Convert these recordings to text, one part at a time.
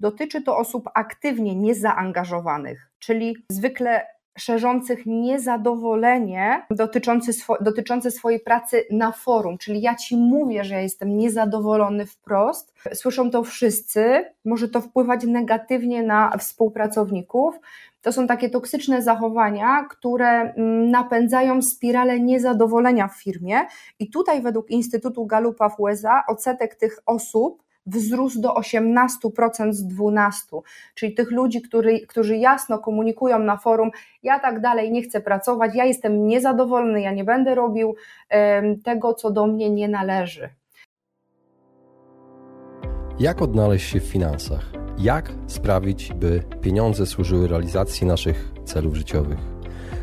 dotyczy to osób aktywnie niezaangażowanych, czyli zwykle szerzących niezadowolenie dotyczące, swo dotyczące swojej pracy na forum, czyli ja ci mówię, że ja jestem niezadowolony wprost. Słyszą to wszyscy, może to wpływać negatywnie na współpracowników. To są takie toksyczne zachowania, które mm, napędzają spiralę niezadowolenia w firmie. I tutaj, według Instytutu Galupa w USA, odsetek tych osób wzrósł do 18% z 12%, czyli tych ludzi, który, którzy jasno komunikują na forum, ja tak dalej nie chcę pracować, ja jestem niezadowolony, ja nie będę robił tego, co do mnie nie należy. Jak odnaleźć się w finansach? Jak sprawić, by pieniądze służyły realizacji naszych celów życiowych?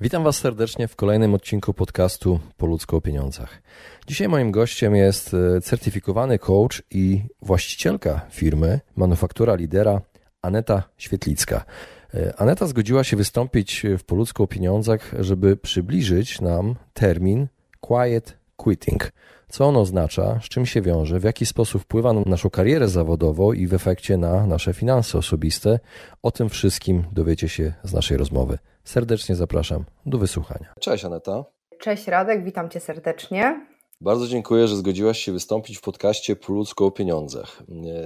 Witam Was serdecznie w kolejnym odcinku podcastu Po ludzko o pieniądzach. Dzisiaj moim gościem jest e, certyfikowany coach i właścicielka firmy Manufaktura Lidera Aneta Świetlicka. E, Aneta zgodziła się wystąpić w Po ludzko o pieniądzach, żeby przybliżyć nam termin quiet quitting. Co on oznacza, z czym się wiąże, w jaki sposób wpływa na naszą karierę zawodową i w efekcie na nasze finanse osobiste. O tym wszystkim dowiecie się z naszej rozmowy. Serdecznie zapraszam do wysłuchania. Cześć Aneta. Cześć Radek, witam Cię serdecznie. Bardzo dziękuję, że zgodziłaś się wystąpić w podcaście Po ludzko o pieniądzach.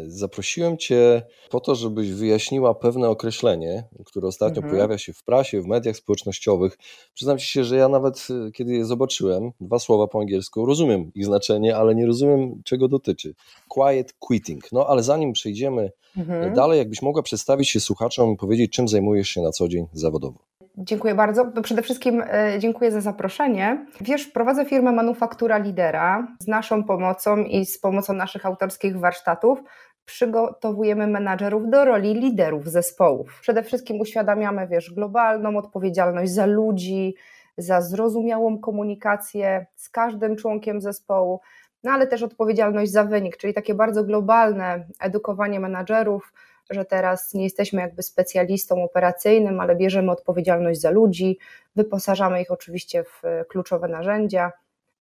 Zaprosiłem Cię po to, żebyś wyjaśniła pewne określenie, które ostatnio mhm. pojawia się w prasie, w mediach społecznościowych. Przyznam Ci się, że ja nawet e, kiedy je zobaczyłem, dwa słowa po angielsku, rozumiem ich znaczenie, ale nie rozumiem czego dotyczy. Quiet quitting. No ale zanim przejdziemy mhm. dalej, jakbyś mogła przedstawić się słuchaczom i powiedzieć, czym zajmujesz się na co dzień zawodowo. Dziękuję bardzo. Przede wszystkim e, dziękuję za zaproszenie. Wiesz, prowadzę firmę Manufaktura Lidera. Z naszą pomocą i z pomocą naszych autorskich warsztatów przygotowujemy menadżerów do roli liderów zespołów. Przede wszystkim uświadamiamy, wiesz, globalną odpowiedzialność za ludzi, za zrozumiałą komunikację z każdym członkiem zespołu, no ale też odpowiedzialność za wynik, czyli takie bardzo globalne edukowanie menadżerów, że teraz nie jesteśmy jakby specjalistą operacyjnym, ale bierzemy odpowiedzialność za ludzi, wyposażamy ich oczywiście w e, kluczowe narzędzia.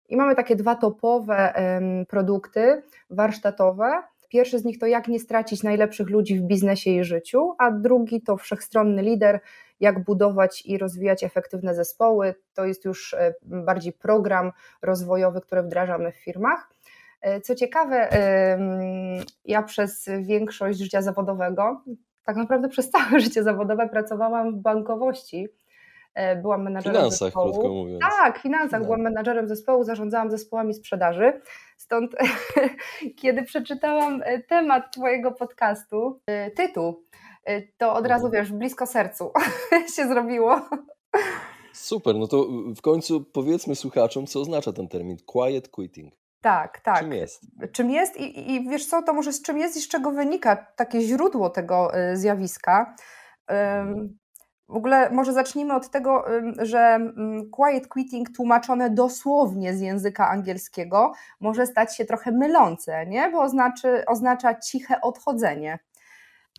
I mamy takie dwa topowe produkty warsztatowe. Pierwszy z nich to jak nie stracić najlepszych ludzi w biznesie i życiu, a drugi to wszechstronny lider, jak budować i rozwijać efektywne zespoły. To jest już e, bardziej program rozwojowy, który wdrażamy w firmach. E, co ciekawe, ja przez większość życia zawodowego, tak naprawdę przez całe życie zawodowe pracowałam w bankowości. E, byłam menadżerem finansach, zespołu. krótko mówiąc. Tak, finansach. No. Byłam menadżerem zespołu, zarządzałam zespołami sprzedaży. Stąd, kiedy przeczytałam e, temat Twojego podcastu, tytuł, to od razu mhm. wiesz, blisko sercu się zrobiło. Super, no to w końcu powiedzmy słuchaczom, co oznacza ten termin quiet quitting. Tak, tak. Czym jest? Czym jest i, i wiesz co, to może z czym jest i z czego wynika takie źródło tego zjawiska. W ogóle może zacznijmy od tego, że quiet quitting tłumaczone dosłownie z języka angielskiego może stać się trochę mylące, nie? bo oznaczy, oznacza ciche odchodzenie.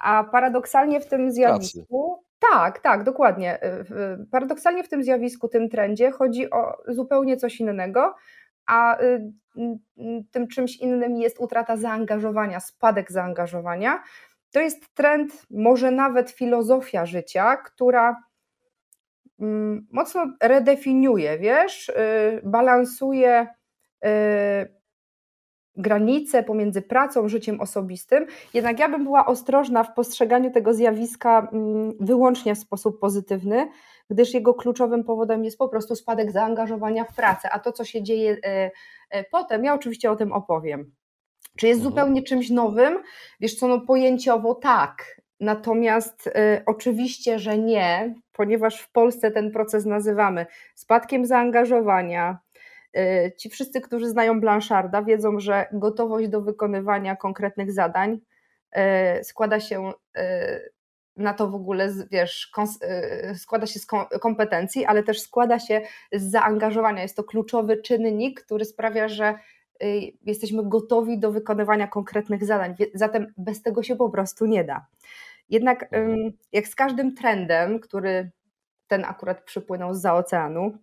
A paradoksalnie w tym zjawisku. Tak, tak, dokładnie. Y, paradoksalnie w tym zjawisku, tym trendzie chodzi o zupełnie coś innego, a y, tym czymś innym jest utrata zaangażowania, spadek zaangażowania. To jest trend, może nawet filozofia życia, która mocno redefiniuje, wiesz, y, balansuje y, granice pomiędzy pracą, życiem osobistym. Jednak ja bym była ostrożna w postrzeganiu tego zjawiska wyłącznie w sposób pozytywny, gdyż jego kluczowym powodem jest po prostu spadek zaangażowania w pracę, a to, co się dzieje e, potem, ja oczywiście o tym opowiem. Czy jest mhm. zupełnie czymś nowym? Wiesz co, no pojęciowo tak, Natomiast y, oczywiście, że nie, ponieważ w Polsce ten proces nazywamy spadkiem zaangażowania. Y, ci wszyscy, którzy znają Blancharda, wiedzą, że gotowość do wykonywania konkretnych zadań składa się na to w ogóle, wiesz, składa się z kompetencji, ale też składa się z zaangażowania. Jest to kluczowy czynnik, który sprawia, że jesteśmy gotowi do wykonywania konkretnych zadań. Zatem bez tego się po prostu nie da. Jednak mhm. jak z każdym trendem, który ten akurat przypłynął z za oceanu,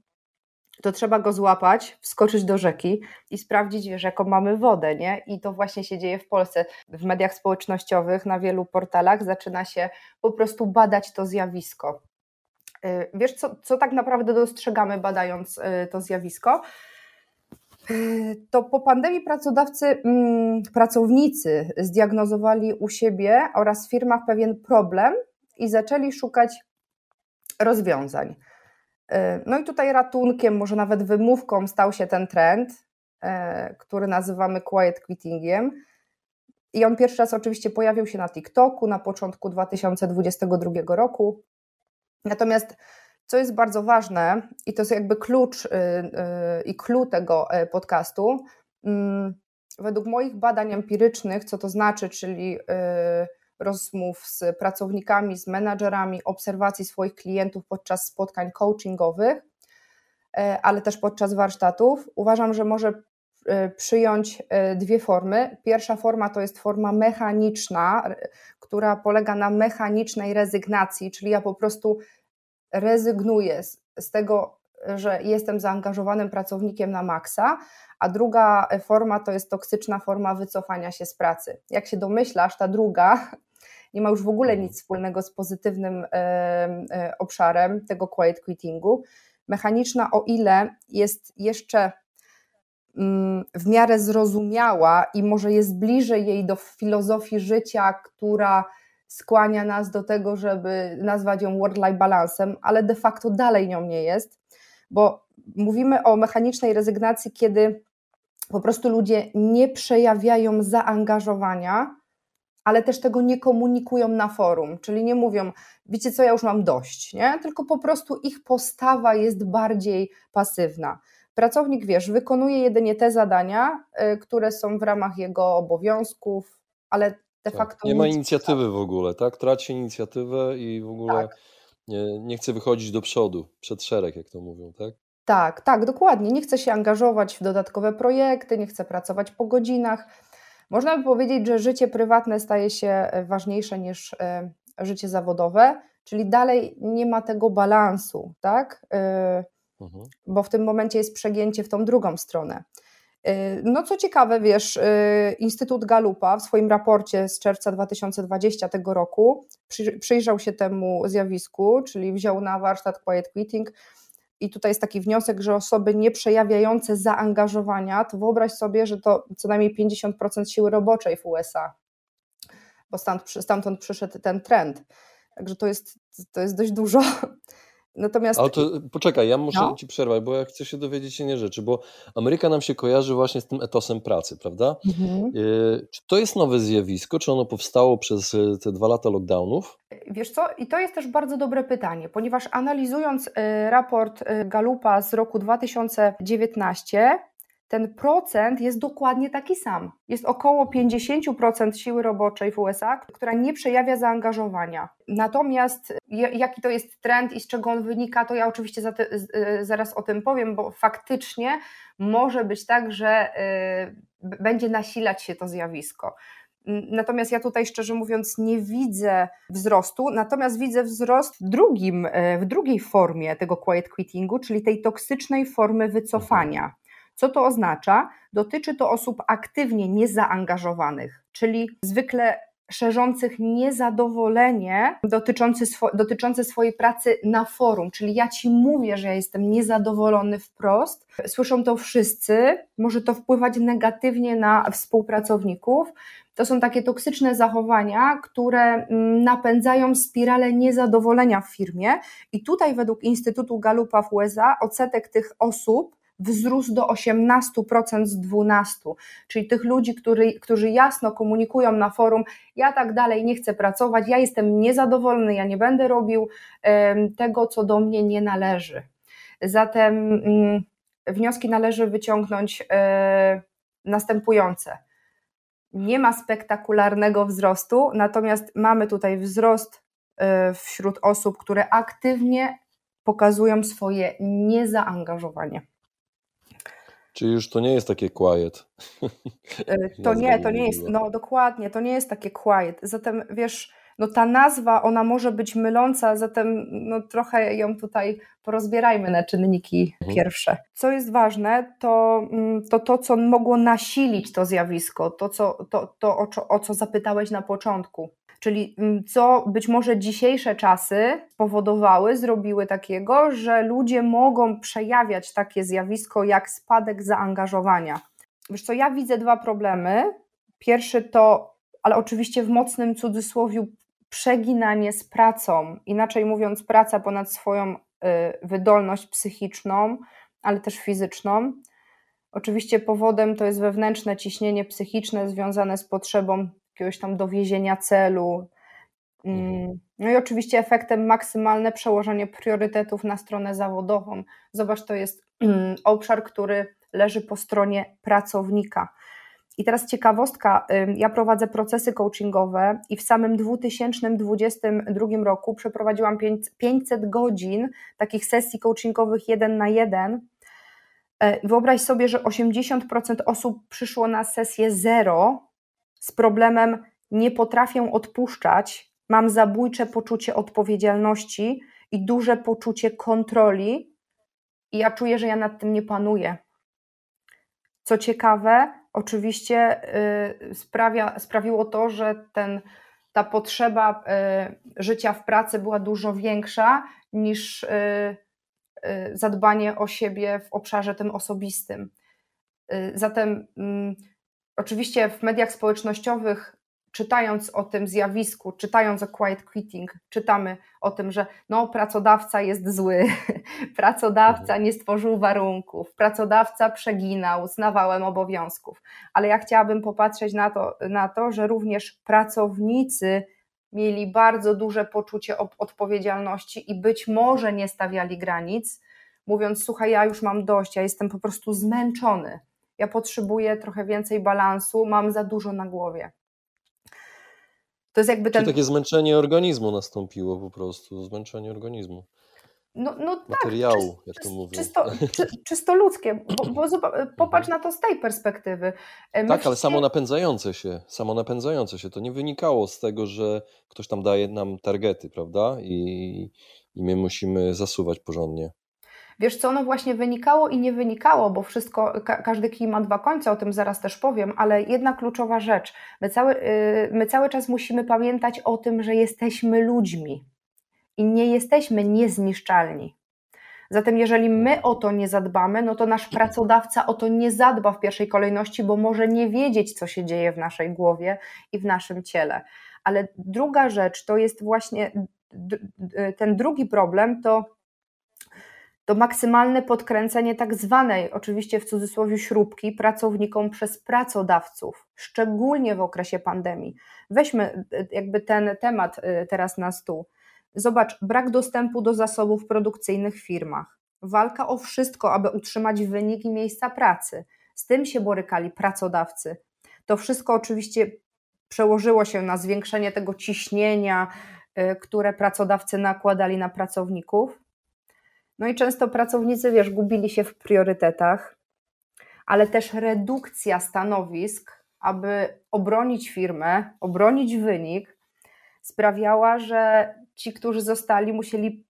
to trzeba go złapać, wskoczyć do rzeki i sprawdzić, wiesz, jaką mamy wodę, nie? I to właśnie się dzieje w Polsce. W mediach społecznościowych, na wielu portalach zaczyna się po prostu badać to zjawisko. Y, wiesz, co, co tak naprawdę dostrzegamy, badając y, to zjawisko? Y, to po pandemii pracodawcy, mm, pracownicy zdiagnozowali u siebie oraz w firmach pewien problem i zaczęli szukać rozwiązań. E, no i tutaj ratunkiem, może nawet wymówką stał się ten trend, e, który nazywamy quiet quittingiem. I on pierwszy raz oczywiście pojawił się na TikToku na początku 2022 roku. Natomiast co jest bardzo ważne, i to jest jakby klucz y, y, i clue tego e, podcastu, mm, według moich badań empirycznych, co to znaczy, czyli y, rozmów z pracownikami, z menadżerami, obserwacji swoich klientów podczas spotkań coachingowych, ale też podczas warsztatów, uważam, że może przyjąć dwie formy. Pierwsza forma to jest forma mechaniczna, która polega na mechanicznej rezygnacji, czyli ja po prostu rezygnuję z, z tego, że jestem zaangażowanym pracownikiem na maksa, a druga forma to jest toksyczna forma wycofania się z pracy. Jak się domyślasz, ta druga nie ma już w ogóle nic wspólnego z pozytywnym obszarem tego quiet quittingu. Mechaniczna, o ile jest jeszcze mm, w miarę zrozumiała i może jest bliżej jej do filozofii życia, która skłania nas do tego, żeby nazwać ją work-life balansem, ale de facto dalej nią nie jest, bo mówimy o mechanicznej rezygnacji, kiedy po prostu ludzie nie przejawiają zaangażowania ale też tego nie komunikują na forum, czyli nie mówią, wiecie co, ja już mam dość, nie? tylko po prostu ich postawa jest bardziej pasywna. Pracownik, wiesz, wykonuje jedynie te zadania, y, które są w ramach jego obowiązków, ale de tak, facto. Nie ma inicjatywy w ogóle, tak? Traci inicjatywę i w ogóle tak. nie, nie chce wychodzić do przodu, przed szereg, jak to mówią, tak? Tak, tak, dokładnie. Nie chce się angażować w dodatkowe projekty, nie chce pracować po godzinach można by powiedzieć, że życie prywatne staje się e, ważniejsze niż e, życie zawodowe, czyli dalej nie ma tego balansu, tak? E, mhm. Bo w tym momencie jest przegięcie w tą drugą stronę. No co ciekawe, wiesz, Instytut Galupa w swoim raporcie z czerwca 2020 tego roku przyjrzał się temu zjawisku, czyli wziął na warsztat Quiet Quitting i tutaj jest taki wniosek, że osoby nie przejawiające zaangażowania, to wyobraź sobie, że to co najmniej 50% siły roboczej w USA, bo stamtąd przyszedł ten trend. Także to jest, to jest dość dużo. Natomiast... Ale to poczekaj, ja muszę no. ci przerwać, bo ja chcę się dowiedzieć innej rzeczy, bo Ameryka nam się kojarzy właśnie z tym etosem pracy, prawda? Mhm. Y, czy to jest nowe zjawisko, czy ono powstało przez y, te dwa lata lockdownów? Wiesz co, i to jest też bardzo dobre pytanie, ponieważ analizując y, raport Galupa z roku 2019, ten procent jest dokładnie taki sam. Jest około 50% siły roboczej w USA, która nie przejawia zaangażowania. Natomiast jaki to jest trend i z czego on wynika, to ja oczywiście y, zaraz o tym powiem, bo faktycznie może być tak, że y, będzie nasilać się to zjawisko. Natomiast ja tutaj szczerze mówiąc nie widzę wzrostu, natomiast widzę wzrost drugim, y, w drugiej formie tego quiet quittingu, czyli tej toksycznej formy wycofania. Co to oznacza? Dotyczy to osób aktywnie niezaangażowanych, czyli zwykle szerzących niezadowolenie dotyczące, swo dotyczące swojej pracy na forum, czyli ja ci mówię, że ja jestem niezadowolony wprost, słyszą to wszyscy, może to wpływać negatywnie na współpracowników. To są takie toksyczne zachowania, które mm, napędzają spiralę niezadowolenia w firmie, i tutaj, według Instytutu Galupa w USA, odsetek tych osób wzrósł do 18% z 12%, czyli tych ludzi, który, którzy jasno komunikują na forum, ja tak dalej nie chcę pracować, ja jestem niezadowolony, ja nie będę robił tego, co do mnie nie należy. Zatem mm, wnioski należy wyciągnąć e, następujące. nie ma spektakularnego wzrostu, natomiast mamy tutaj wzrost e, wśród osób, które aktywnie pokazują swoje niezaangażowanie. Czyli już to nie jest takie quiet. E, to nie, to nie jest, no dokładnie, to nie jest takie quiet. Zatem wiesz, no ta nazwa, ona może być myląca, zatem no trochę ją tutaj porozbierajmy na czynniki mhm. pierwsze. Co jest ważne, to, mm, to to, co mogło nasilić to zjawisko, to, co, to, to o, o co zapytałeś na początku. Czyli mm, co być może dzisiejsze czasy powodowały, zrobiły takiego, że ludzie mogą przejawiać takie zjawisko jak spadek zaangażowania. Wiesz co, ja widzę dwa problemy. Pierwszy to, ale oczywiście w mocnym cudzysłowiu, przeginanie z pracą. Inaczej mówiąc, praca ponad swoją y, wydolność psychiczną, ale też fizyczną. Oczywiście powodem to jest wewnętrzne ciśnienie psychiczne związane z potrzebą jakiegoś tam dowiezienia celu. Mm, mhm. No i oczywiście efektem maksymalne przełożenie priorytetów na stronę zawodową. Zobacz, to jest mm, obszar, który leży po stronie pracownika. I teraz ciekawostka, ja prowadzę procesy coachingowe i w samym 2022 roku przeprowadziłam 500 godzin takich sesji coachingowych jeden na jeden. E, wyobraź sobie, że 80% osób przyszło na sesję zero z problemem nie potrafię odpuszczać, mam zabójcze poczucie odpowiedzialności i duże poczucie kontroli i ja czuję, że ja nad tym nie panuję. Co ciekawe, oczywiście y, sprawia, sprawiło to, że ten, ta potrzeba y, życia w pracy była dużo większa niż y, zadbanie o siebie w obszarze tym osobistym. Zatem mm, oczywiście w mediach społecznościowych czytając o tym zjawisku, czytając o quiet quitting, czytamy o tym, że no, pracodawca jest zły, pracodawca mhm. nie stworzył warunków, pracodawca przeginał z nawałem obowiązków. Ale ja chciałabym popatrzeć na to, na to że również pracownicy mieli bardzo duże poczucie odpowiedzialności i być może nie stawiali granic, mówiąc: Słuchaj, ja już mam dość, ja jestem po prostu zmęczony. Ja potrzebuję trochę więcej balansu, mam za dużo na głowie. To jest jakby ten... Czy takie zmęczenie organizmu nastąpiło po prostu, zmęczenie organizmu. No, no tak, Materiału, tak, jak to mówię. Czysto, czy, czysto ludzkie, bo, bo popatrz mhm. na to z tej perspektywy. E, my tak, ale samo napędzające się, samo napędzające się, to nie wynikało z tego, że ktoś tam daje nam targety, prawda? I, i my musimy zasuwać porządnie. Wiesz co, ono właśnie wynikało i nie wynikało, bo wszystko, ka każdy kij ma dwa końce, o tym zaraz też powiem, ale jedna kluczowa rzecz. My cały, yy, my cały czas musimy pamiętać o tym, że jesteśmy ludźmi i nie jesteśmy niezniszczalni. Zatem, jeżeli my o to nie zadbamy, no to nasz pracodawca o to nie zadba w pierwszej kolejności, bo może nie wiedzieć, co się dzieje w naszej głowie i w naszym ciele. Ale druga rzecz to jest właśnie ten drugi problem, to to maksymalne podkręcenie tak zwanej, oczywiście w cudzysłowie, śrubki pracownikom przez pracodawców, szczególnie w okresie pandemii. Weźmy e, jakby ten temat e, teraz na stół. Zobacz, brak dostępu do zasobów produkcyjnych w firmach, walka o wszystko, aby utrzymać wyniki miejsca pracy. Z tym się borykali pracodawcy. To wszystko oczywiście przełożyło się na zwiększenie tego ciśnienia, e, które pracodawcy nakładali na pracowników no i często pracownicy, wiesz, gubili się w priorytetach, ale też redukcja stanowisk, aby obronić firmę, obronić wynik, sprawiała, że ci, którzy zostali, musieli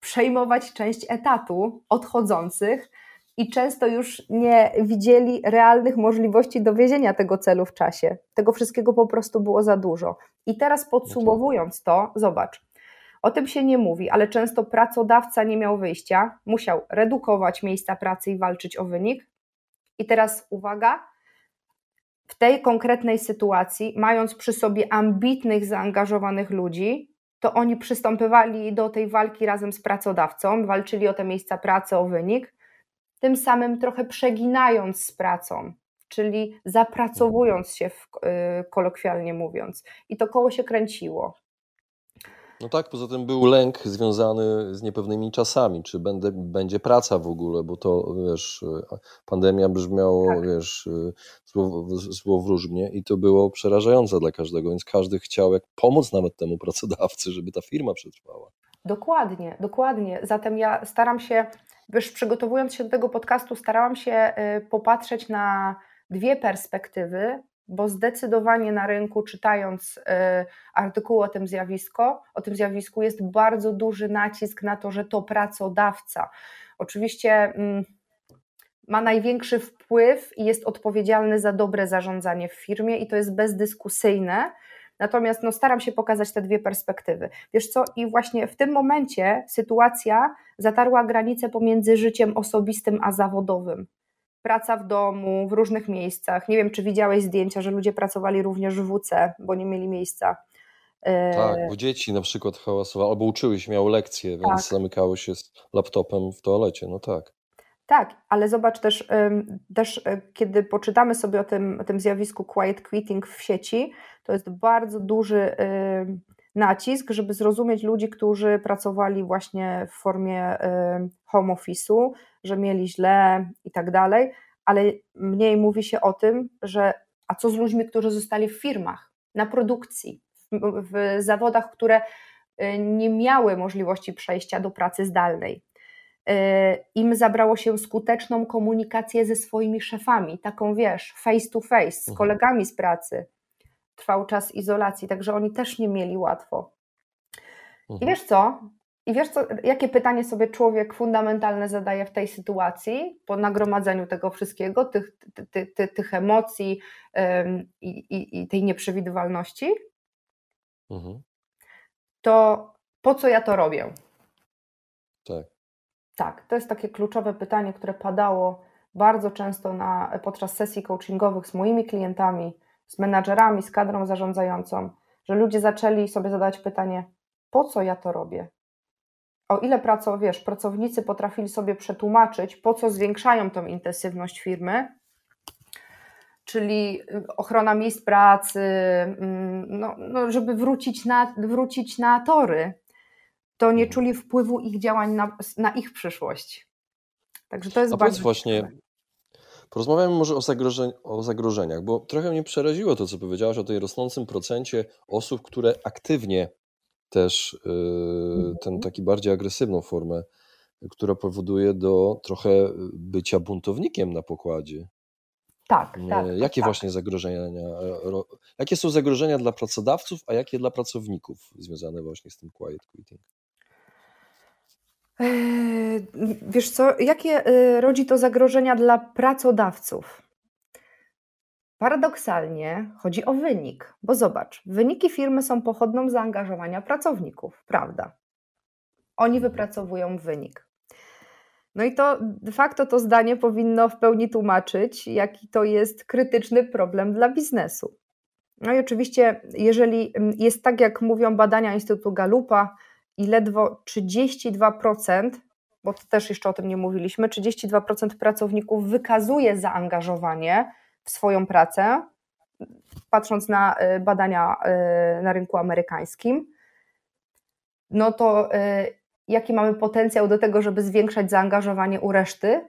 przejmować część etatu odchodzących i często już nie widzieli realnych możliwości dowiezienia tego celu w czasie. Tego wszystkiego po prostu było za dużo. I teraz podsumowując to, zobacz, o tym się nie mówi, ale często pracodawca nie miał wyjścia, musiał redukować miejsca pracy i walczyć o wynik. I teraz uwaga, w tej konkretnej sytuacji, mając przy sobie ambitnych, zaangażowanych ludzi, to oni przystępowali do tej walki razem z pracodawcą, walczyli o te miejsca pracy, o wynik, tym samym trochę przeginając z pracą, czyli zapracowując się, w, y, kolokwialnie mówiąc. I to koło się kręciło. No tak, poza tym był lęk związany z niepewnymi czasami, czy będę, będzie praca w ogóle, bo to, wiesz, pandemia brzmiało, tak. wiesz, złowróżnie i to było przerażające dla każdego, więc każdy chciał jak pomóc nawet temu pracodawcy, żeby ta firma przetrwała. Dokładnie, dokładnie. Zatem ja staram się, wiesz, przygotowując się do tego podcastu, starałam się y, popatrzeć na dwie perspektywy, bo zdecydowanie na rynku, czytając y, artykuły o tym zjawisku, o tym zjawisku, jest bardzo duży nacisk na to, że to pracodawca. Oczywiście mm, ma największy wpływ i jest odpowiedzialny za dobre zarządzanie w firmie, i to jest bezdyskusyjne. Natomiast no, staram się pokazać te dwie perspektywy. Wiesz co, i właśnie w tym momencie sytuacja zatarła granicę pomiędzy życiem osobistym a zawodowym praca w domu, w różnych miejscach. Nie wiem, czy widziałeś zdjęcia, że ludzie pracowali również w WC, bo nie mieli miejsca. E, tak, bo dzieci na przykład hałasowały, albo uczyły się, miały lekcje, więc tak. zamykały się z laptopem w toalecie, no tak. Tak, ale zobacz też, też e, kiedy poczytamy sobie o tym, o tym zjawisku quiet quitting w sieci, to jest bardzo duży nacisk, żeby zrozumieć ludzi, którzy pracowali właśnie w formie home office'u, że mieli źle i tak dalej, ale mniej mówi się o tym, że a co z ludźmi, którzy zostali w firmach, na produkcji, w, w zawodach, które y, nie miały możliwości przejścia do pracy zdalnej. Y, Im zabrało się skuteczną komunikację ze swoimi szefami, taką wiesz, face to face, z mhm. kolegami z pracy, trwał czas izolacji, także oni też nie mieli łatwo. I mhm. wiesz co? I wiesz co, jakie pytanie sobie człowiek fundamentalne zadaje w tej sytuacji, po nagromadzeniu tego wszystkiego, tych, ty, ty, tych emocji i, i, i, tej nieprzewidywalności? Mhm. To po co ja to robię? Tak. Tak, to jest takie kluczowe pytanie, które padało bardzo często na, podczas sesji coachingowych z moimi klientami, z menadżerami, z kadrą zarządzającą, że ludzie zaczęli sobie zadać pytanie, po co ja to robię? O ile praco, wiesz, pracownicy potrafili sobie przetłumaczyć, po co zwiększają tą intensywność firmy, czyli y, ochrona miejsc pracy, mm, no, no żeby wrócić na, wrócić na tory, to nie czuli wpływu ich działań na, na ich przyszłość. Także to jest A bardzo. właśnie, Porozmawiamy może o, zagrożeń, o zagrożeniach, bo trochę mnie przeraziło to, co powiedziałaś o tej rosnącym procencie osób, które aktywnie też yy, ten taki bardziej agresywną formę, która powoduje do trochę bycia buntownikiem na pokładzie. Tak, tak. Jakie tak. właśnie zagrożenia, jakie są zagrożenia dla pracodawców, a jakie dla pracowników związane właśnie z tym quiet quitting? Eee, wiesz co, jakie y, rodzi to zagrożenia dla pracodawców? Paradoksalnie chodzi o wynik, bo zobacz, wyniki firmy są pochodną zaangażowania pracowników, prawda? Oni wypracowują wynik. No i to de facto to zdanie powinno w pełni tłumaczyć, jaki to jest krytyczny problem dla biznesu. No i oczywiście, jeżeli mm, jest tak, jak mówią badania Instytutu Galupa, i ledwo 32%, bo też jeszcze o tym nie mówiliśmy, 32% pracowników wykazuje zaangażowanie swoją pracę, patrząc na y, badania y, na rynku amerykańskim, no to y, jaki mamy potencjał do tego, żeby zwiększać zaangażowanie u reszty.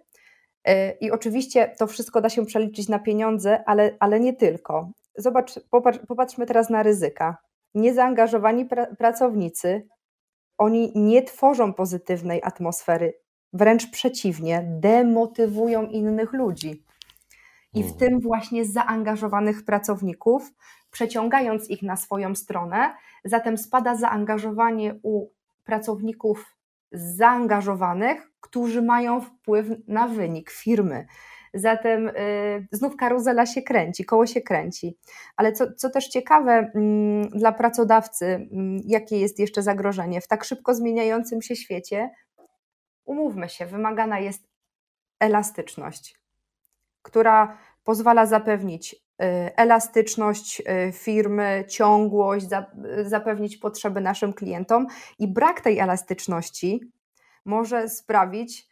I oczywiście to wszystko da się przeliczyć na pieniądze, ale, ale nie tylko. Zobacz, popatrz, popatrzmy teraz na ryzyka. Niezaangażowani pra pracownicy oni nie tworzą pozytywnej atmosfery, wręcz przeciwnie, demotywują innych ludzi. I w mhm. tym właśnie zaangażowanych pracowników, przeciągając ich na swoją stronę, zatem spada zaangażowanie u pracowników zaangażowanych, którzy mają wpływ na wynik firmy. Zatem y, znów karuzela się kręci, koło się kręci. Ale co, co też ciekawe mm, dla pracodawcy, mm, jakie jest jeszcze zagrożenie? W tak szybko zmieniającym się świecie, umówmy się, wymagana jest elastyczność, która pozwala zapewnić y, elastyczność y, firmy, ciągłość, zapewnić potrzeby naszym klientom i brak tej elastyczności może sprawić,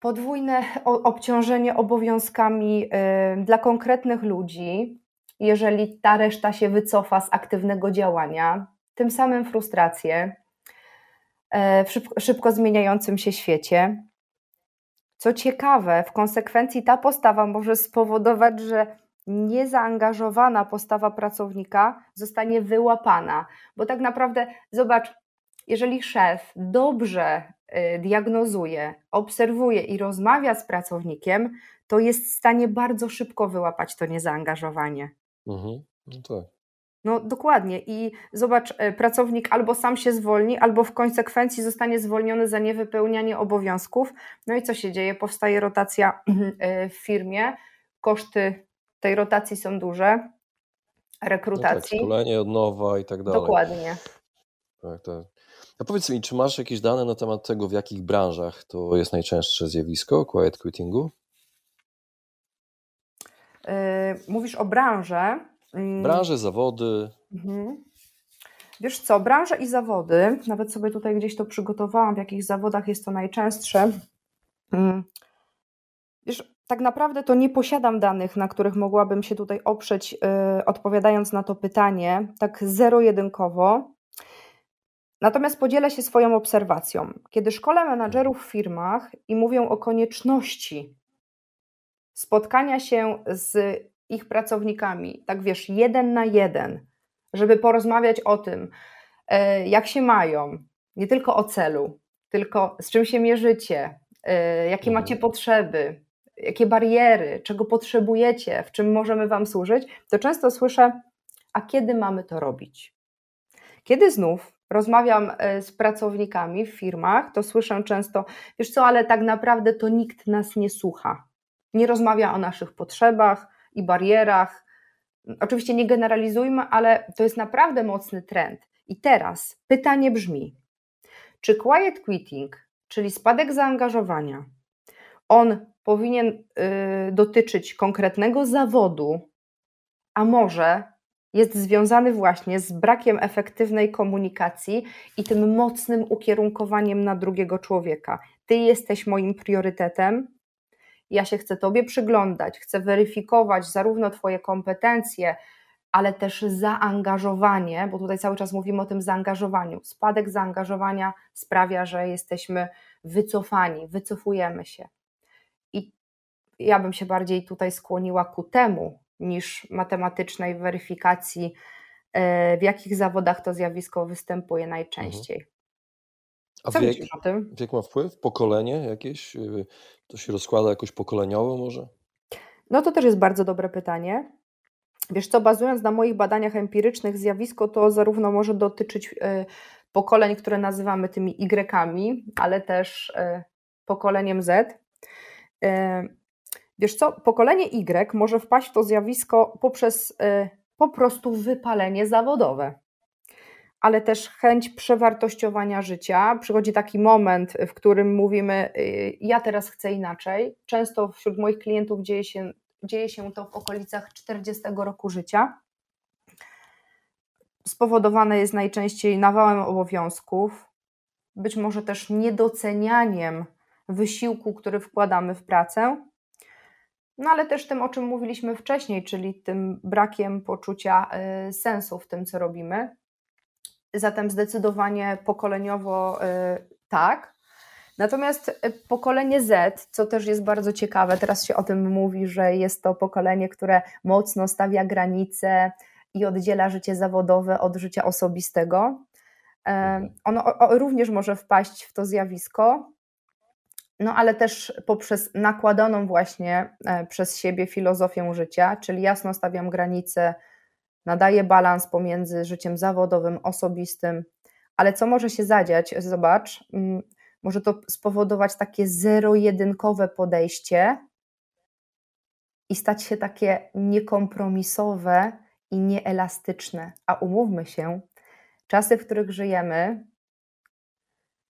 podwójne obciążenie obowiązkami y, dla konkretnych ludzi, jeżeli ta reszta się wycofa z aktywnego działania, tym samym frustrację w szybko zmieniającym się świecie. Co ciekawe, w konsekwencji ta postawa może spowodować, że niezaangażowana postawa pracownika zostanie wyłapana, bo tak naprawdę zobacz, jeżeli szef dobrze y, diagnozuje, obserwuje i rozmawia z pracownikiem, to jest w stanie bardzo szybko wyłapać to niezaangażowanie. Mhm. No tak. No dokładnie. I zobacz, y, pracownik albo sam się zwolni, albo w konsekwencji zostanie zwolniony za niewypełnianie obowiązków. No i co się dzieje? Powstaje rotacja y, w firmie, koszty tej rotacji są duże, rekrutacji. No tak, szkolenie od nowa i tak dalej. Dokładnie. Tak, tak. A powiedz mi, czy masz jakieś dane na temat tego, w jakich branżach to jest najczęstsze zjawisko quiet quittingu? Yy, mówisz o branży. Yy. Branże, zawody. Mhm. Wiesz co, branże i zawody, nawet sobie tutaj gdzieś to przygotowałam, w jakich zawodach jest to najczęstsze. Yy. Wiesz, tak naprawdę to nie posiadam danych, na których mogłabym się tutaj oprzeć, yy, odpowiadając na to pytanie, tak zero-jedynkowo. Natomiast podzielę się swoją obserwacją. Kiedy szkole menadżerów w firmach i mówią o konieczności spotkania się z ich pracownikami, tak wiesz, jeden na jeden, żeby porozmawiać o tym, yy, jak się mają, nie tylko o celu, tylko z czym się mierzycie, yy, jakie macie mhm. potrzeby, jakie bariery, czego potrzebujecie, w czym możemy Wam służyć, to często słyszę, a kiedy mamy to robić? Kiedy znów rozmawiam e, z pracownikami w firmach, to słyszę często, wiesz co, ale tak naprawdę to nikt nas nie słucha. Nie rozmawia o naszych potrzebach i barierach. Oczywiście nie generalizujmy, ale to jest naprawdę mocny trend. I teraz pytanie brzmi: czy quiet quitting, czyli spadek zaangażowania, on powinien y, dotyczyć konkretnego zawodu, a może jest związany właśnie z brakiem efektywnej komunikacji i tym mocnym ukierunkowaniem na drugiego człowieka. Ty jesteś moim priorytetem, ja się chcę Tobie przyglądać, chcę weryfikować zarówno Twoje kompetencje, ale też zaangażowanie, bo tutaj cały czas mówimy o tym zaangażowaniu. Spadek zaangażowania sprawia, że jesteśmy wycofani, wycofujemy się ja bym się bardziej tutaj skłoniła ku temu, niż matematycznej weryfikacji, e, w jakich zawodach to zjawisko występuje najczęściej. A Co wiek, o tym? wiek ma wpływ? Pokolenie jakieś? Y, to się rozkłada jakoś pokoleniowo może? No to też jest bardzo dobre pytanie. Wiesz co, bazując na moich badaniach empirycznych, zjawisko to zarówno może dotyczyć y, pokoleń, które nazywamy tymi Y, ale też y, pokoleniem Z. Wiesz co, pokolenie Y może wpaść w to zjawisko poprzez po prostu wypalenie zawodowe, ale też chęć przewartościowania życia. Przychodzi taki moment, w którym mówimy: y, Ja teraz chcę inaczej. Często wśród moich klientów dzieje się, dzieje się to w okolicach 40 roku życia. Spowodowane jest najczęściej nawałem obowiązków, być może też niedocenianiem wysiłku, który wkładamy w pracę no ale też tym, o czym mówiliśmy wcześniej, czyli tym brakiem poczucia y, sensu w tym, co robimy. Zatem zdecydowanie pokoleniowo y, tak. Natomiast y, pokolenie Z, co też jest bardzo ciekawe, teraz się o tym mówi, że jest to pokolenie, które mocno stawia granice i oddziela życie zawodowe od życia osobistego. Mhm. Ono również może wpaść w to zjawisko, no ale też poprzez nakładaną właśnie e, przez siebie filozofię życia, czyli jasno stawiam granice, nadaję balans pomiędzy życiem zawodowym, osobistym, ale co może się zadziać? Zobacz, mm, może to spowodować takie zero-jedynkowe podejście i stać się takie niekompromisowe i nieelastyczne. A umówmy się, czasy, w których żyjemy,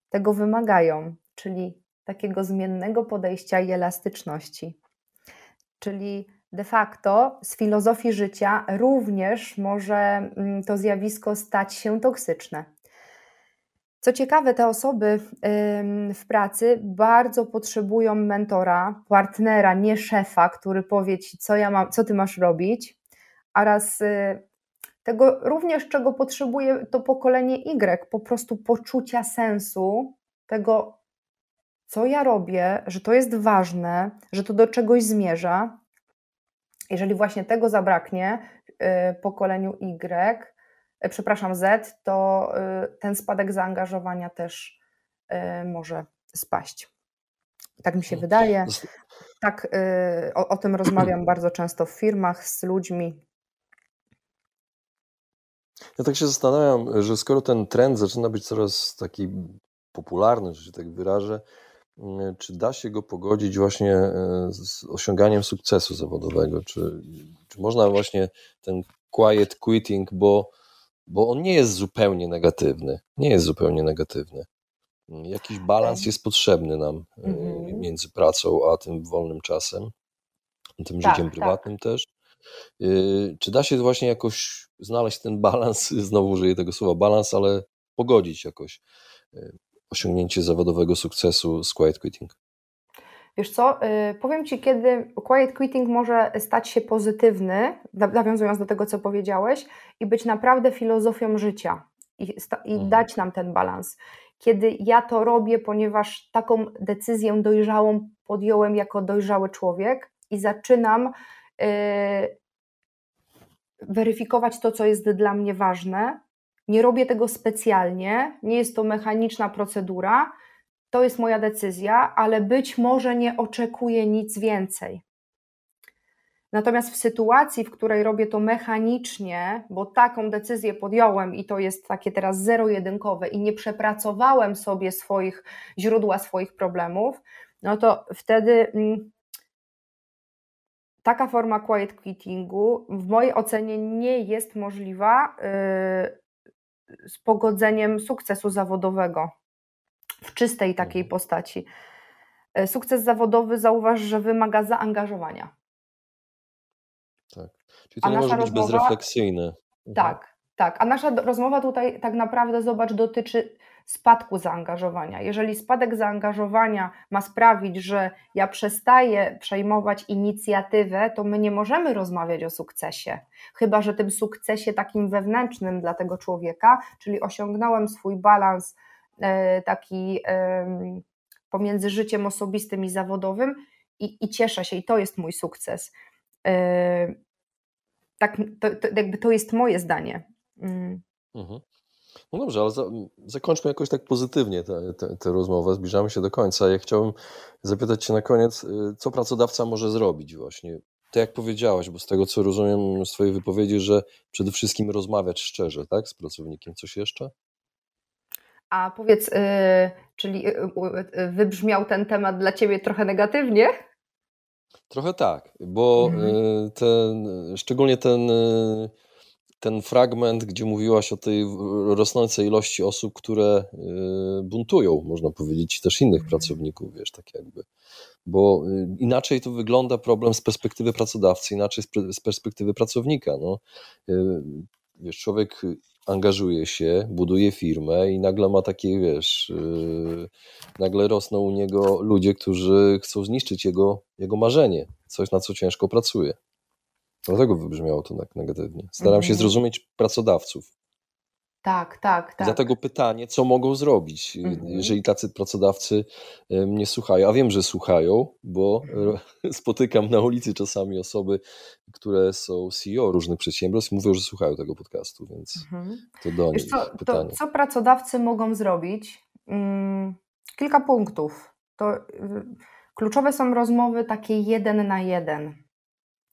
tego wymagają, czyli takiego zmiennego podejścia i elastyczności. Czyli de facto z filozofii życia również może mm, to zjawisko stać się toksyczne. Co ciekawe, te osoby w pracy bardzo potrzebują mentora, partnera, nie szefa, który powie ci, co, ja mam, co ty masz robić, oraz y, tego również, czego potrzebuje to pokolenie Y, po prostu poczucia sensu tego, co ja robię, że to jest ważne, że to do czegoś zmierza. Jeżeli właśnie tego zabraknie y, pokoleniu Y, y, przepraszam, Z, to y, ten spadek zaangażowania też może spaść. Tak mi się hmm. wydaje. Tak, o, o tym rozmawiam bardzo często w firmach z ludźmi. Ja tak się zastanawiam, że skoro ten trend zaczyna być coraz taki popularny, że się tak wyrażę, mm, czy da się go pogodzić właśnie e, z osiąganiem sukcesu zawodowego? Czy, czy można właśnie ten quiet quitting, bo, bo on nie jest zupełnie negatywny. Nie jest zupełnie negatywny. Jakiś balans jest potrzebny nam e, mhm. między pracą a tym wolnym czasem, tym tak, życiem tak. prywatnym tak. też. E, czy da się właśnie jakoś znaleźć ten balans, znowu użyję tego słowa balans, ale pogodzić jakoś osiągnięcie zawodowego sukcesu z quiet quitting? Wiesz co, y, powiem Ci, kiedy quiet quitting może stać się pozytywny, nawiązując do tego, co powiedziałeś, i być naprawdę filozofią życia i, i mhm. dać nam ten balans. Kiedy ja to robię, ponieważ taką decyzję dojrzałą podjąłem jako dojrzały człowiek i zaczynam yy, weryfikować to, co jest dla mnie ważne, nie robię tego specjalnie, nie jest to mechaniczna procedura, to jest moja decyzja, ale być może nie oczekuję nic więcej. Natomiast w sytuacji, w której robię to mechanicznie, bo taką decyzję podjąłem i to jest takie teraz zero-jedynkowe i nie przepracowałem sobie swoich źródła swoich problemów, no to wtedy mm, taka forma quiet quittingu w mojej ocenie nie jest możliwa yy, z pogodzeniem sukcesu zawodowego w czystej takiej mhm. postaci. E, sukces zawodowy zauważ, że wymaga zaangażowania. Tak. Czyli to A nie może być rozmowa... bezrefleksyjne. Mhm. Tak, tak. A nasza rozmowa tutaj tak naprawdę, zobacz, dotyczy spadku zaangażowania. Jeżeli spadek zaangażowania ma sprawić, że ja przestaję przejmować inicjatywę, to my nie możemy rozmawiać o sukcesie. Chyba, że tym sukcesie takim wewnętrznym dla tego człowieka, czyli osiągnąłem swój balans e, taki pomiędzy życiem osobistym i zawodowym i, i cieszę się, i to jest mój sukces. E, tak, to, to, jakby to jest moje zdanie. Mm. Mhm. No dobrze, ale za, zakończmy jakoś tak pozytywnie tę rozmowę. Zbliżamy się do końca. Ja chciałbym zapytać Cię na koniec, y, co pracodawca może zrobić właśnie? Tak jak powiedziałaś, bo z tego co rozumiem z Twojej wypowiedzi, że przede wszystkim rozmawiać szczerze, tak, z pracownikiem. Coś jeszcze? A powiedz, yy, czyli yy, yy, wybrzmiał ten temat dla Ciebie trochę negatywnie? Trochę tak, bo mhm. ten, szczególnie ten ten fragment, gdzie mówiłaś o tej rosnącej ilości osób, które y, buntują, można powiedzieć, też innych mhm. pracowników, wiesz, tak jakby. Bo y, inaczej to wygląda problem z perspektywy pracodawcy, inaczej z perspektywy pracownika. No. Y, wiesz, człowiek angażuje się, buduje firmę i nagle ma takie, wiesz, nagle rosną u niego ludzie, którzy chcą zniszczyć jego, jego marzenie, coś na co ciężko pracuje. Dlatego wybrzmiało to tak negatywnie. Staram mhm. się zrozumieć pracodawców. Tak, tak, tak. Dlatego pytanie, co mogą zrobić, mhm. jeżeli tacy pracodawcy mnie słuchają. A wiem, że słuchają, bo mhm. spotykam na ulicy czasami osoby, które są CEO różnych przedsiębiorstw, mówią, że słuchają tego podcastu, więc mhm. to do nich co, pytanie. To, co pracodawcy mogą zrobić? Hmm, kilka punktów. To y, kluczowe są rozmowy takie jeden na jeden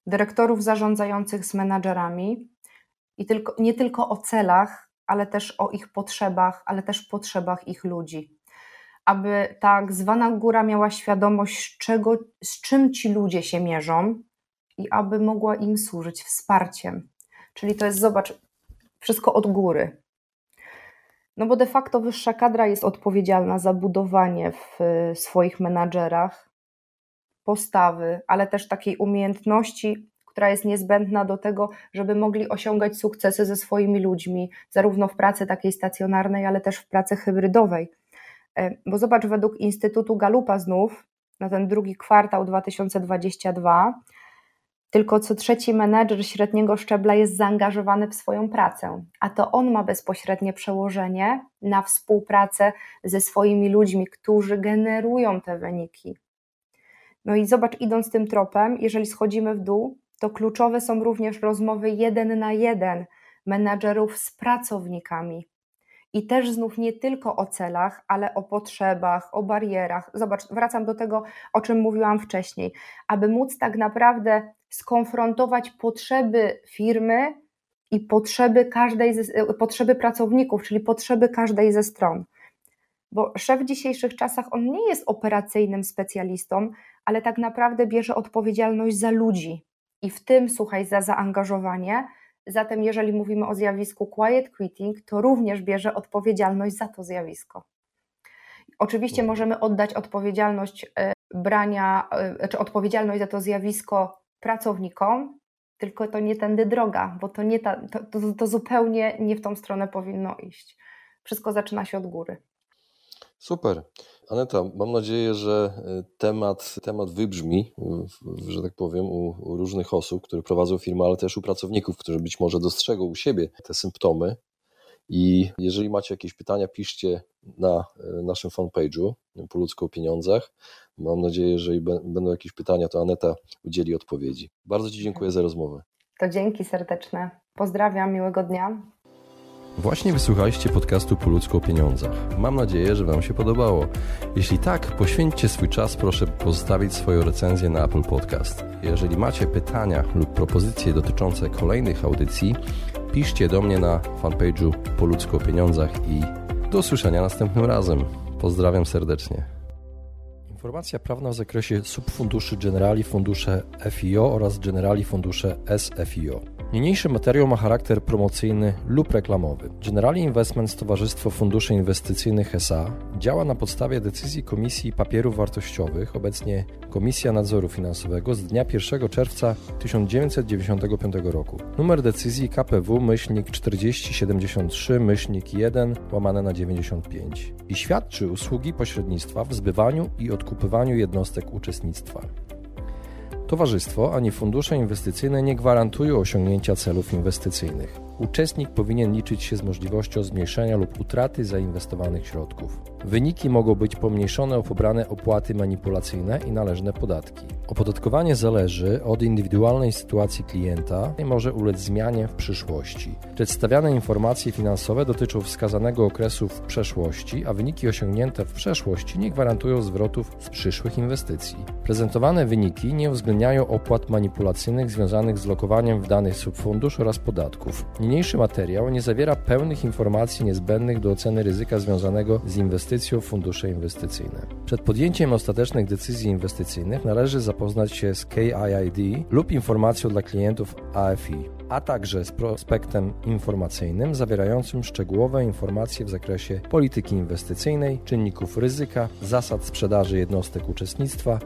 dyrektorów zarządzających z menadżerami i tylko, nie tylko o celach, ale też o ich potrzebach, ale też potrzebach ich ludzi. Aby ta tak zwana góra miała świadomość, czego, z czym ci ludzie się mierzą i aby mogła im służyć wsparciem. Czyli to jest, zobacz, wszystko od góry. No bo de facto wyższa kadra jest odpowiedzialna za budowanie w swoich menadżerach postawy, ale też takiej umiejętności, która jest niezbędna do tego, żeby mogli osiągać sukcesy ze swoimi ludźmi, zarówno w pracy takiej stacjonarnej, ale też w pracy hybrydowej. E, bo zobacz, według Instytutu Galupa znów, na ten drugi kwartał 2022, Tylko co trzeci menedżer średniego szczebla jest zaangażowany w swoją pracę, a to on ma bezpośrednie przełożenie na współpracę ze swoimi ludźmi, którzy generują te wyniki. No i zobacz, idąc tym tropem, jeżeli schodzimy w dół, to kluczowe są również rozmowy jeden na jeden menadżerów z pracownikami. I też znów nie tylko o celach, ale o potrzebach, o barierach. Zobacz, wracam do tego, o czym mówiłam wcześniej. Aby móc tak naprawdę skonfrontować potrzeby firmy i potrzeby każdej, ze, potrzeby pracowników, czyli potrzeby każdej ze stron. Bo szef w dzisiejszych czasach on nie jest operacyjnym specjalistą, ale tak naprawdę bierze odpowiedzialność za ludzi. I w tym, słuchaj, za zaangażowanie, Zatem, jeżeli mówimy o zjawisku quiet quitting, to również bierze odpowiedzialność za to zjawisko. Oczywiście mhm. możemy oddać odpowiedzialność e, brania, e, czy odpowiedzialność za to zjawisko pracownikom, tylko to nie tędy droga, bo to, nie ta, to, to, to zupełnie nie w tą stronę powinno iść. Wszystko zaczyna się od góry. Super. Aneta, mam nadzieję, że e, temat, temat wybrzmi, że tak powiem, u, u, różnych osób, które prowadzą firmę, ale też u pracowników, którzy być może dostrzegą u siebie te symptomy. I jeżeli macie jakieś pytania, piszcie na e, naszym fanpage'u po ludzko o pieniądzach. Mam nadzieję, że będą jakieś pytania, to Aneta udzieli odpowiedzi. Bardzo Ci dziękuję za rozmowę. To dzięki serdeczne. Pozdrawiam, miłego dnia. Właśnie wysłuchaliście podcastu Po ludzku o pieniądzach. Mam nadzieję, że Wam się podobało. Jeśli tak, poświęćcie swój czas, proszę pozostawić swoją recenzję na Apple Podcast. Jeżeli macie pytania lub propozycje dotyczące kolejnych audycji, piszcie do mnie na fanpage'u Po ludzku o pieniądzach i do usłyszenia następnym razem. Pozdrawiam serdecznie. Informacja prawna w zakresie subfunduszy Generali Fundusze FIO oraz Generali Fundusze SFIO. Niniejszy materiał ma charakter promocyjny lub reklamowy. Generali Investments Towarzystwo Funduszy Inwestycyjnych SA działa na podstawie decyzji Komisji Papierów Wartościowych, obecnie Komisja Nadzoru Finansowego z dnia 1 czerwca 1995 roku. Numer decyzji KPW myślnik 4073 myślnik 1 łamane na 95 i świadczy usługi pośrednictwa w zbywaniu i odkupywaniu jednostek uczestnictwa. Towarzystwo ani fundusze inwestycyjne nie gwarantują osiągnięcia celów inwestycyjnych. Uczestnik powinien liczyć się z możliwością zmniejszenia lub utraty zainwestowanych środków. Wyniki mogą być pomniejszone o pobrane opłaty manipulacyjne i należne podatki. Opodatkowanie zależy od indywidualnej sytuacji klienta i może ulec zmianie w przyszłości. Przedstawiane informacje finansowe dotyczą wskazanego okresu w przeszłości, a wyniki osiągnięte w przeszłości nie gwarantują zwrotów z przyszłych inwestycji. Prezentowane wyniki nie uwzględniają opłat manipulacyjnych związanych z lokowaniem w danych subfundusz oraz podatków. Niniejszy materiał nie zawiera pełnych informacji niezbędnych do oceny ryzyka związanego z inwestycją w fundusze inwestycyjne. Przed podjęciem ostatecznych decyzji inwestycyjnych należy zapoznać się z KIID lub informacją dla klientów AFI, a także z prospektem informacyjnym zawierającym szczegółowe informacje w zakresie polityki inwestycyjnej, czynników ryzyka, zasad sprzedaży jednostek uczestnictwa,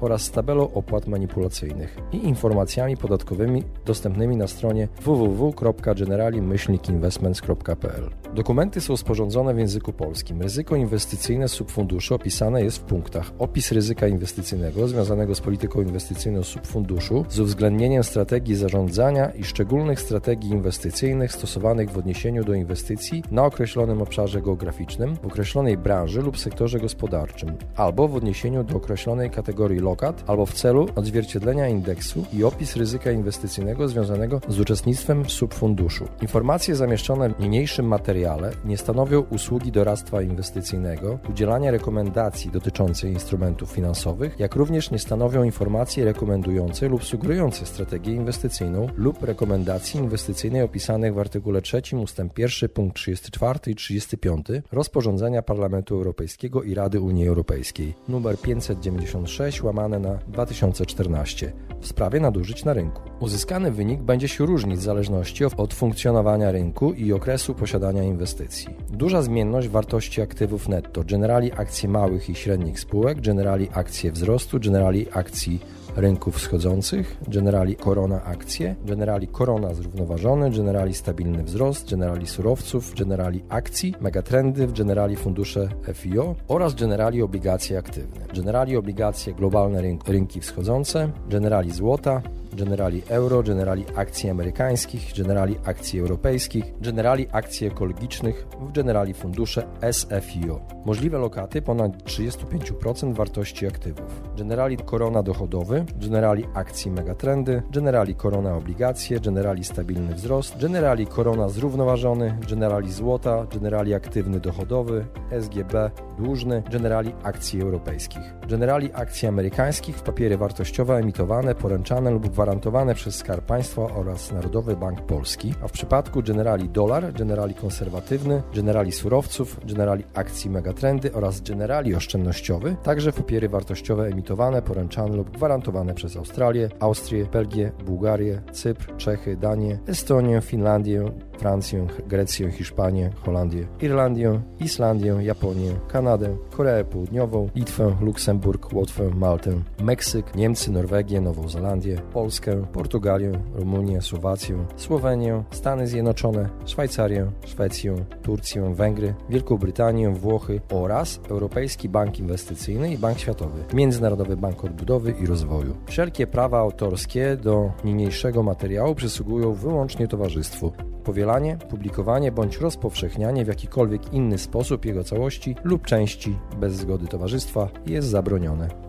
oraz z tabelą opłat manipulacyjnych i informacjami podatkowymi dostępnymi na stronie www.generali-investments.pl. Dokumenty są sporządzone w języku polskim. Ryzyko inwestycyjne subfunduszu opisane jest w punktach opis ryzyka inwestycyjnego związanego z polityką inwestycyjną subfunduszu z uwzględnieniem strategii zarządzania i szczególnych strategii inwestycyjnych stosowanych w odniesieniu do inwestycji na określonym obszarze geograficznym, w określonej branży lub sektorze gospodarczym, albo w odniesieniu do określonej kategorii albo w celu odzwierciedlenia indeksu i opis ryzyka inwestycyjnego związanego z uczestnictwem w subfunduszu. Informacje zamieszczone w niniejszym materiale nie stanowią usługi doradztwa inwestycyjnego, udzielania rekomendacji dotyczących instrumentów finansowych, jak również nie stanowią informacji rekomendującej lub sugerującej strategię inwestycyjną lub rekomendacji inwestycyjnej opisanych w artykule 3 ust. 1 punkt 34 i 35 rozporządzenia Parlamentu Europejskiego i Rady Unii Europejskiej nr 596 na 2014 w sprawie nadużyć na rynku. Uzyskany wynik będzie się różnić w zależności od funkcjonowania rynku i okresu posiadania inwestycji. Duża zmienność wartości aktywów netto, generali akcje małych i średnich spółek, generali akcje wzrostu, generali akcji rynków wschodzących, generali korona akcje, generali korona zrównoważony, generali stabilny wzrost, generali surowców, generali akcji, megatrendy, generali fundusze FIO oraz generali obligacje aktywne, generali obligacje globalne rynki wschodzące, generali złota, generali euro, generali akcji amerykańskich, generali akcji europejskich, generali akcji ekologicznych, w generali fundusze SFIO. Możliwe lokaty ponad 35% wartości aktywów. Generali korona dochodowy, generali akcji megatrendy, generali korona obligacje, generali stabilny wzrost, generali korona zrównoważony, generali złota, generali aktywny dochodowy, SGB dłużny, generali akcji europejskich. Generali akcji amerykańskich w papiery wartościowe emitowane, poręczane lub gwarantowane przez Skarb Państwa oraz Narodowy Bank Polski, a w przypadku generali dolar, generali konserwatywny, generali surowców, generali akcji megatrendy oraz generali oszczędnościowy, także w papiery wartościowe emitowane, poręczane lub gwarantowane przez Australię, Austrię, Belgię, Bułgarię, Cypr, Czechy, Danię, Estonię, Finlandię, Francję, Grecję, Hiszpanię, Holandię, Irlandię, Islandię, Japonię, Kanadę, Koreę Południową, Litwę, Luksemburg, Łotwę, Maltę, Meksyk, Niemcy, Norwegię, Nową Zelandię, Polskę, Portugalię, Rumunię, Słowację, Słowenię, Stany Zjednoczone, Szwajcarię, Szwecję, Turcję, Węgry, Wielką Brytanię, Włochy oraz Europejski Bank Inwestycyjny i Bank Światowy, Międzynarodowy Bank Odbudowy i Rozwoju. Wszelkie prawa autorskie do niniejszego materiału przysługują wyłącznie towarzystwu powielanie, publikowanie bądź rozpowszechnianie w jakikolwiek inny sposób jego całości lub części bez zgody towarzystwa jest zabronione.